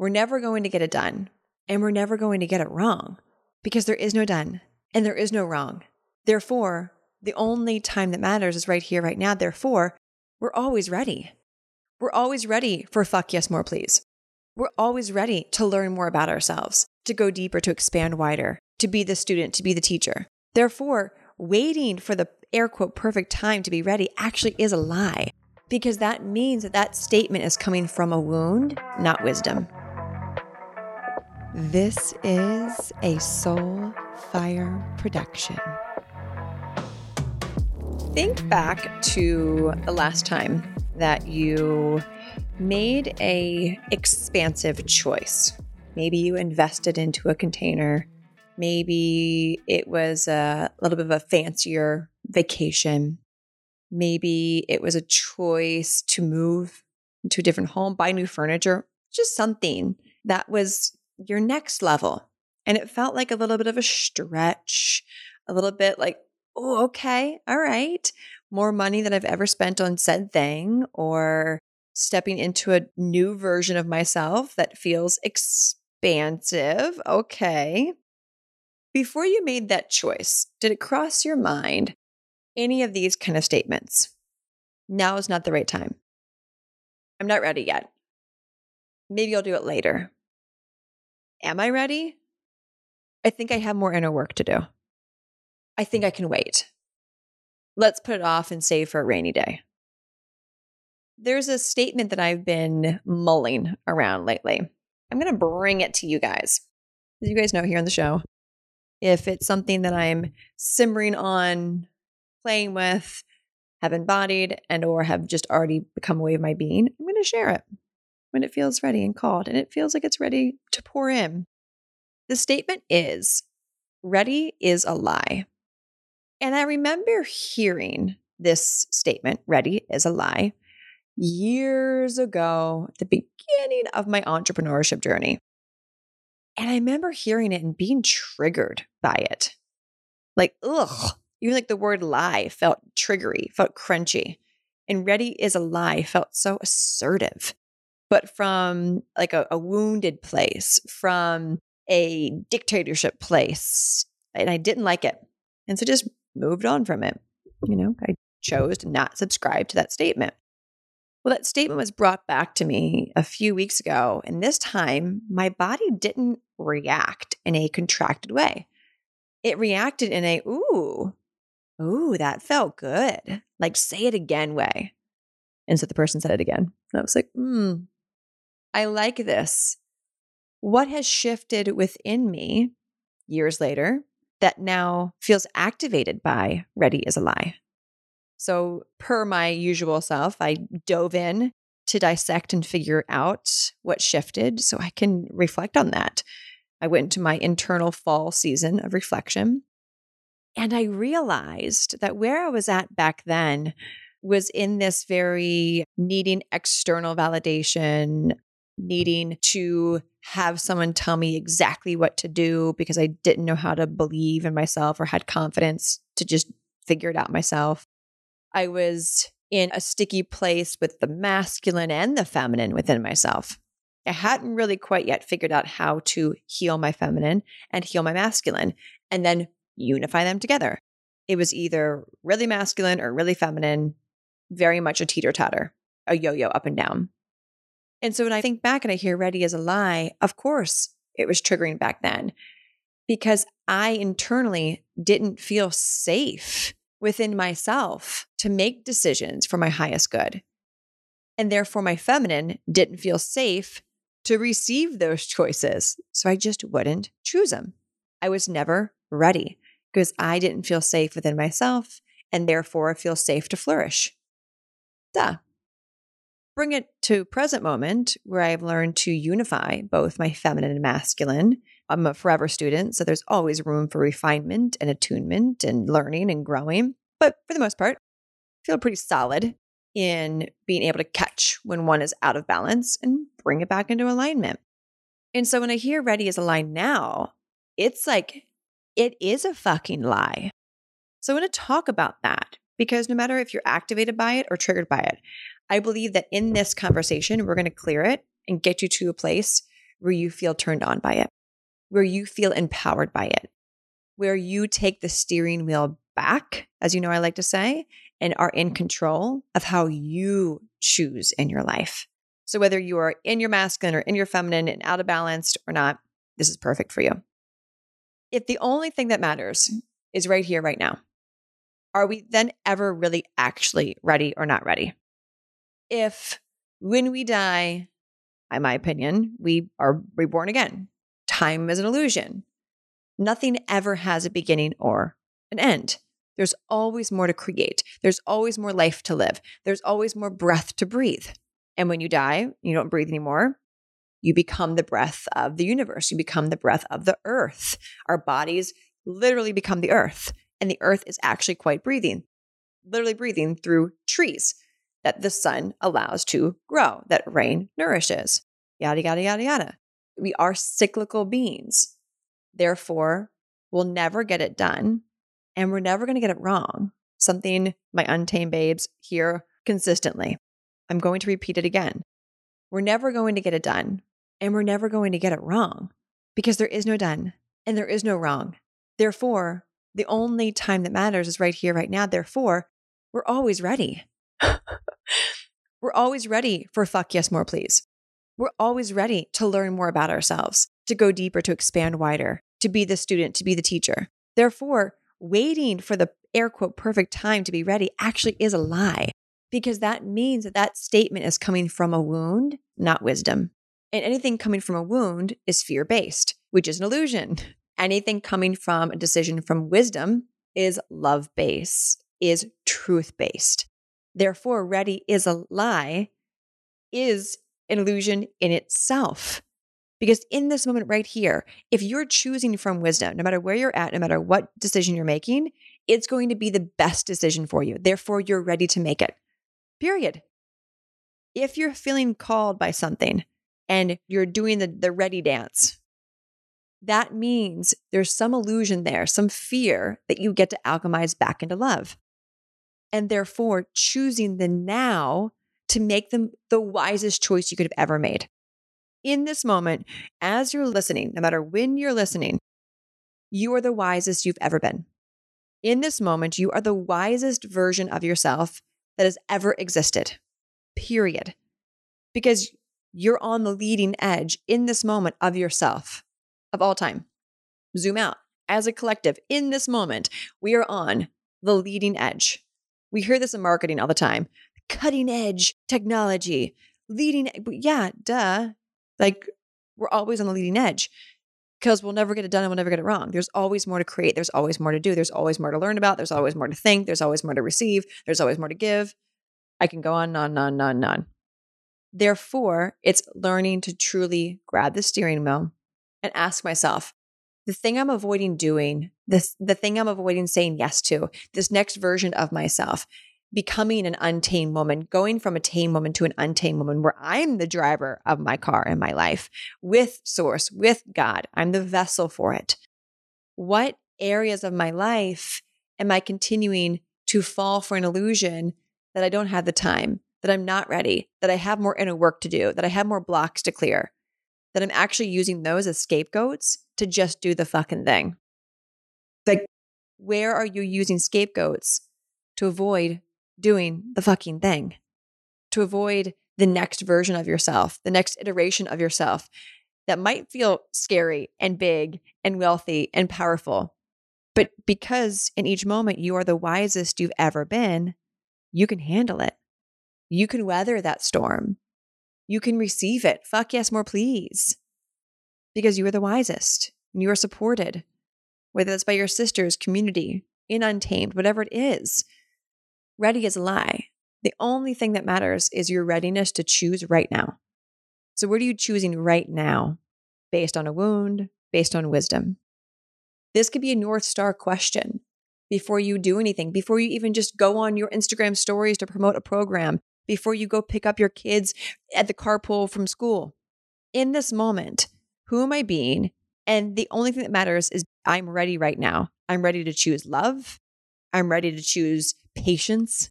we're never going to get it done and we're never going to get it wrong because there is no done and there is no wrong. Therefore, the only time that matters is right here, right now. Therefore, we're always ready. We're always ready for fuck yes, more please. We're always ready to learn more about ourselves, to go deeper, to expand wider, to be the student, to be the teacher. Therefore, waiting for the air quote perfect time to be ready actually is a lie because that means that that statement is coming from a wound, not wisdom. This is a Soul Fire production. Think back to the last time that you made a expansive choice. Maybe you invested into a container. Maybe it was a little bit of a fancier vacation. Maybe it was a choice to move to a different home, buy new furniture, just something that was your next level. And it felt like a little bit of a stretch, a little bit like, oh, okay, all right, more money than I've ever spent on said thing, or stepping into a new version of myself that feels expansive. Okay. Before you made that choice, did it cross your mind any of these kind of statements? Now is not the right time. I'm not ready yet. Maybe I'll do it later. Am I ready? I think I have more inner work to do. I think I can wait. Let's put it off and save for a rainy day. There's a statement that I've been mulling around lately. I'm going to bring it to you guys. As you guys know here on the show, if it's something that I'm simmering on, playing with, have embodied, and or have just already become a way of my being, I'm going to share it when it feels ready and called and it feels like it's ready to pour in. The statement is ready is a lie. And I remember hearing this statement, ready is a lie, years ago at the beginning of my entrepreneurship journey. And I remember hearing it and being triggered by it. Like, ugh, even like the word lie felt triggery, felt crunchy. And ready is a lie felt so assertive but from like a, a wounded place, from a dictatorship place. And I didn't like it. And so just moved on from it. You know, I chose to not subscribe to that statement. Well, that statement was brought back to me a few weeks ago. And this time, my body didn't react in a contracted way. It reacted in a, ooh, ooh, that felt good. Like, say it again way. And so the person said it again. And I was like, hmm, I like this. What has shifted within me years later that now feels activated by Ready is a Lie? So, per my usual self, I dove in to dissect and figure out what shifted so I can reflect on that. I went into my internal fall season of reflection and I realized that where I was at back then was in this very needing external validation, needing to have someone tell me exactly what to do because I didn't know how to believe in myself or had confidence to just figure it out myself. I was in a sticky place with the masculine and the feminine within myself. I hadn't really quite yet figured out how to heal my feminine and heal my masculine and then unify them together. It was either really masculine or really feminine, very much a teeter totter, a yo yo up and down. And so when I think back and I hear ready as a lie, of course it was triggering back then because I internally didn't feel safe within myself to make decisions for my highest good. And therefore, my feminine didn't feel safe to receive those choices. So I just wouldn't choose them. I was never ready because I didn't feel safe within myself and therefore feel safe to flourish. Duh bring it to present moment where I've learned to unify both my feminine and masculine. I'm a forever student, so there's always room for refinement and attunement and learning and growing. But for the most part, I feel pretty solid in being able to catch when one is out of balance and bring it back into alignment. And so when I hear ready is aligned now, it's like it is a fucking lie. So I want to talk about that because no matter if you're activated by it or triggered by it, I believe that in this conversation, we're going to clear it and get you to a place where you feel turned on by it, where you feel empowered by it, where you take the steering wheel back, as you know, I like to say, and are in control of how you choose in your life. So, whether you are in your masculine or in your feminine and out of balance or not, this is perfect for you. If the only thing that matters is right here, right now, are we then ever really actually ready or not ready? If when we die, in my opinion, we are reborn again, time is an illusion. Nothing ever has a beginning or an end. There's always more to create. There's always more life to live. There's always more breath to breathe. And when you die, you don't breathe anymore. You become the breath of the universe. You become the breath of the earth. Our bodies literally become the earth. And the earth is actually quite breathing, literally breathing through trees that the sun allows to grow, that rain nourishes, yada, yada, yada, yada. We are cyclical beings. Therefore, we'll never get it done and we're never going to get it wrong. Something my untamed babes hear consistently. I'm going to repeat it again. We're never going to get it done and we're never going to get it wrong because there is no done and there is no wrong. Therefore, the only time that matters is right here, right now. Therefore, we're always ready. we're always ready for fuck yes, more please. We're always ready to learn more about ourselves, to go deeper, to expand wider, to be the student, to be the teacher. Therefore, waiting for the air quote perfect time to be ready actually is a lie because that means that that statement is coming from a wound, not wisdom. And anything coming from a wound is fear based, which is an illusion. Anything coming from a decision from wisdom is love based, is truth based. Therefore, ready is a lie, is an illusion in itself. Because in this moment right here, if you're choosing from wisdom, no matter where you're at, no matter what decision you're making, it's going to be the best decision for you. Therefore, you're ready to make it. Period. If you're feeling called by something and you're doing the, the ready dance, that means there's some illusion there, some fear that you get to alchemize back into love. And therefore, choosing the now to make them the wisest choice you could have ever made. In this moment, as you're listening, no matter when you're listening, you are the wisest you've ever been. In this moment, you are the wisest version of yourself that has ever existed, period. Because you're on the leading edge in this moment of yourself, of all time. Zoom out. As a collective, in this moment, we are on the leading edge. We hear this in marketing all the time cutting edge technology, leading. Yeah, duh. Like we're always on the leading edge because we'll never get it done and we'll never get it wrong. There's always more to create. There's always more to do. There's always more to learn about. There's always more to think. There's always more to receive. There's always more to give. I can go on, on, on, on, on. Therefore, it's learning to truly grab the steering wheel and ask myself, the thing I'm avoiding doing, this the thing I'm avoiding saying yes to, this next version of myself, becoming an untamed woman, going from a tame woman to an untamed woman, where I'm the driver of my car in my life with source, with God. I'm the vessel for it. What areas of my life am I continuing to fall for an illusion that I don't have the time, that I'm not ready, that I have more inner work to do, that I have more blocks to clear, that I'm actually using those as scapegoats to just do the fucking thing? Where are you using scapegoats to avoid doing the fucking thing, to avoid the next version of yourself, the next iteration of yourself that might feel scary and big and wealthy and powerful. But because in each moment you are the wisest you've ever been, you can handle it. You can weather that storm. You can receive it. Fuck yes, more please. Because you are the wisest and you are supported, whether that's by your sisters, community, in Untamed, whatever it is ready is a lie. The only thing that matters is your readiness to choose right now. So, what are you choosing right now based on a wound, based on wisdom? This could be a North Star question before you do anything, before you even just go on your Instagram stories to promote a program, before you go pick up your kids at the carpool from school. In this moment, who am I being? And the only thing that matters is I'm ready right now. I'm ready to choose love. I'm ready to choose patience.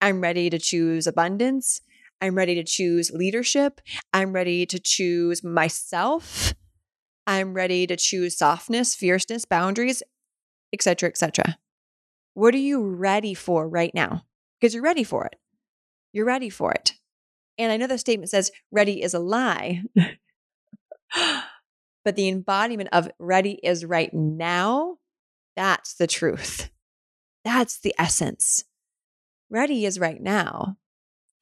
I'm ready to choose abundance. I'm ready to choose leadership. I'm ready to choose myself. I'm ready to choose softness, fierceness, boundaries, etc., etc. What are you ready for right now? Because you're ready for it. You're ready for it. And I know the statement says ready is a lie, but the embodiment of ready is right now. That's the truth. That's the essence. Ready is right now.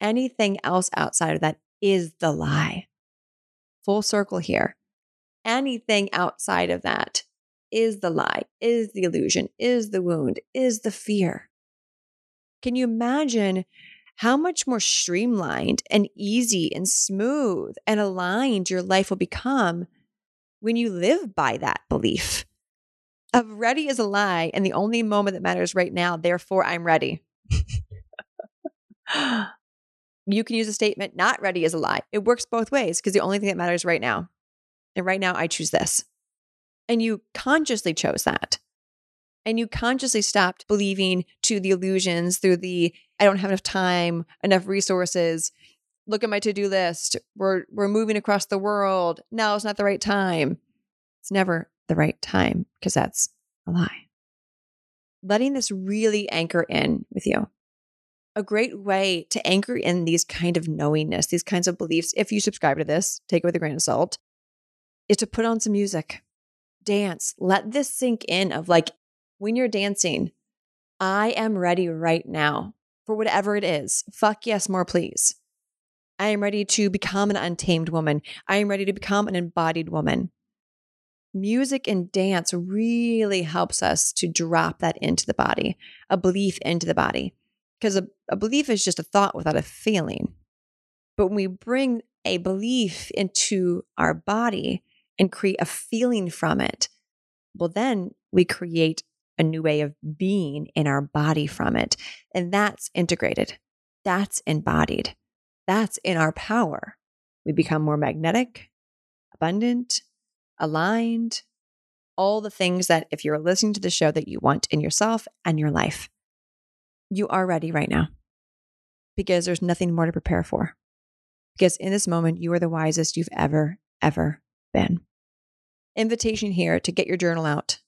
Anything else outside of that is the lie. Full circle here. Anything outside of that is the lie, is the illusion, is the wound, is the fear. Can you imagine how much more streamlined and easy and smooth and aligned your life will become when you live by that belief? Of ready is a lie, and the only moment that matters right now, therefore I'm ready. you can use a statement, not ready is a lie. It works both ways because the only thing that matters right now. And right now, I choose this. And you consciously chose that. And you consciously stopped believing to the illusions through the I don't have enough time, enough resources. Look at my to-do list. We're we're moving across the world. Now it's not the right time. It's never the right time because that's a lie. Letting this really anchor in with you. A great way to anchor in these kind of knowingness, these kinds of beliefs, if you subscribe to this, take it with a grain of salt, is to put on some music, dance, let this sink in of like when you're dancing, I am ready right now for whatever it is. Fuck yes, more please. I am ready to become an untamed woman. I am ready to become an embodied woman. Music and dance really helps us to drop that into the body, a belief into the body. Because a, a belief is just a thought without a feeling. But when we bring a belief into our body and create a feeling from it, well, then we create a new way of being in our body from it. And that's integrated, that's embodied, that's in our power. We become more magnetic, abundant, aligned, all the things that if you're listening to the show that you want in yourself and your life, you are ready right now because there's nothing more to prepare for. Because in this moment, you are the wisest you've ever, ever been. Invitation here to get your journal out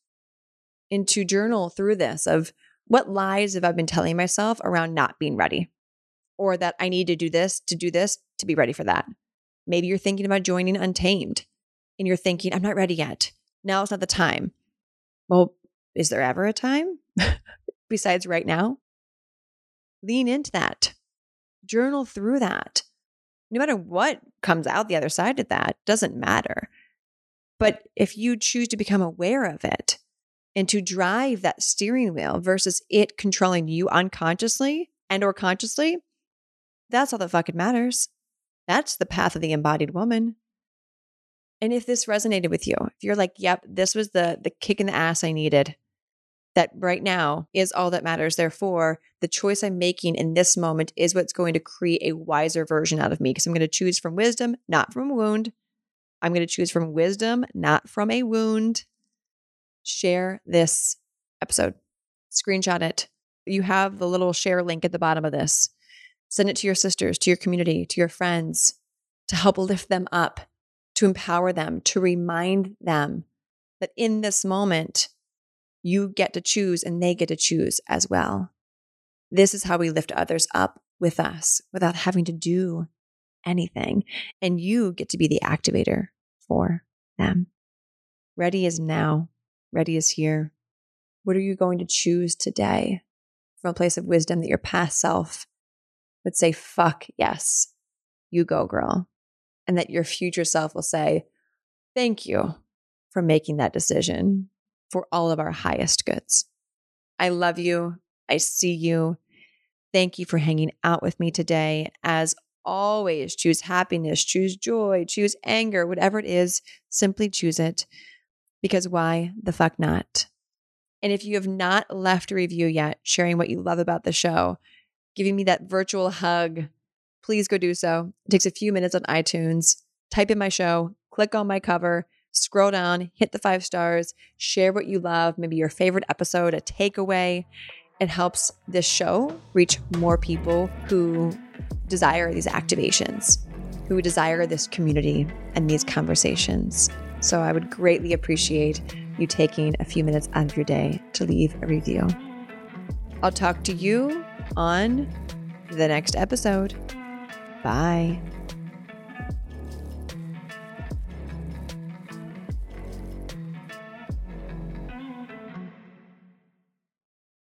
and to journal through this of what lies have I been telling myself around not being ready or that I need to do this to do this to be ready for that. Maybe you're thinking about joining Untamed and you're thinking, I'm not ready yet. Now is not the time. Well, is there ever a time besides right now? Lean into that. Journal through that. No matter what comes out the other side of that, doesn't matter. But if you choose to become aware of it and to drive that steering wheel versus it controlling you unconsciously and or consciously, that's all that fucking matters. That's the path of the embodied woman. And if this resonated with you, if you're like, yep, this was the the kick in the ass I needed, that right now is all that matters. Therefore, the choice I'm making in this moment is what's going to create a wiser version out of me because I'm going to choose from wisdom, not from a wound. I'm going to choose from wisdom, not from a wound. Share this episode, screenshot it. You have the little share link at the bottom of this. Send it to your sisters, to your community, to your friends to help lift them up to empower them, to remind them that in this moment, you get to choose and they get to choose as well. This is how we lift others up with us without having to do anything. And you get to be the activator for them. Ready is now, ready is here. What are you going to choose today from a place of wisdom that your past self would say, fuck yes, you go, girl and that your future self will say, Thank you for making that decision for all of our highest goods. I love you. I see you. Thank you for hanging out with me today. As always, choose happiness, choose joy, choose anger, whatever it is, simply choose it. Because why the fuck not? And if you have not left a review yet, sharing what you love about the show, giving me that virtual hug, please go do so. It takes a few minutes on iTunes. Type in my show, click on my cover, scroll down, hit the five stars, share what you love, maybe your favorite episode, a takeaway. It helps this show reach more people who desire these activations, who desire this community and these conversations. So I would greatly appreciate you taking a few minutes out of your day to leave a review. I'll talk to you on the next episode. Bye.